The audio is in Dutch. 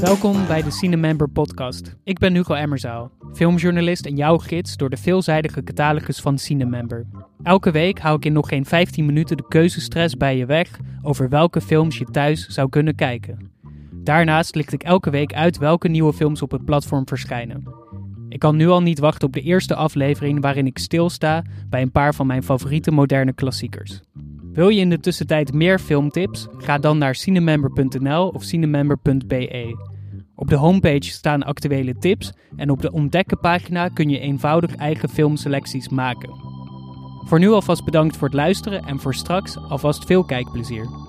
Welkom bij de Cinemember podcast. Ik ben Hugo Emmerzaal, filmjournalist en jouw gids door de veelzijdige catalogus van Cinemember. Elke week hou ik in nog geen 15 minuten de keuzestress bij je weg over welke films je thuis zou kunnen kijken. Daarnaast licht ik elke week uit welke nieuwe films op het platform verschijnen. Ik kan nu al niet wachten op de eerste aflevering waarin ik stilsta bij een paar van mijn favoriete moderne klassiekers. Wil je in de tussentijd meer filmtips? Ga dan naar cinemember.nl of cinemember.be. Op de homepage staan actuele tips en op de ontdekken pagina kun je eenvoudig eigen filmselecties maken. Voor nu alvast bedankt voor het luisteren en voor straks alvast veel kijkplezier.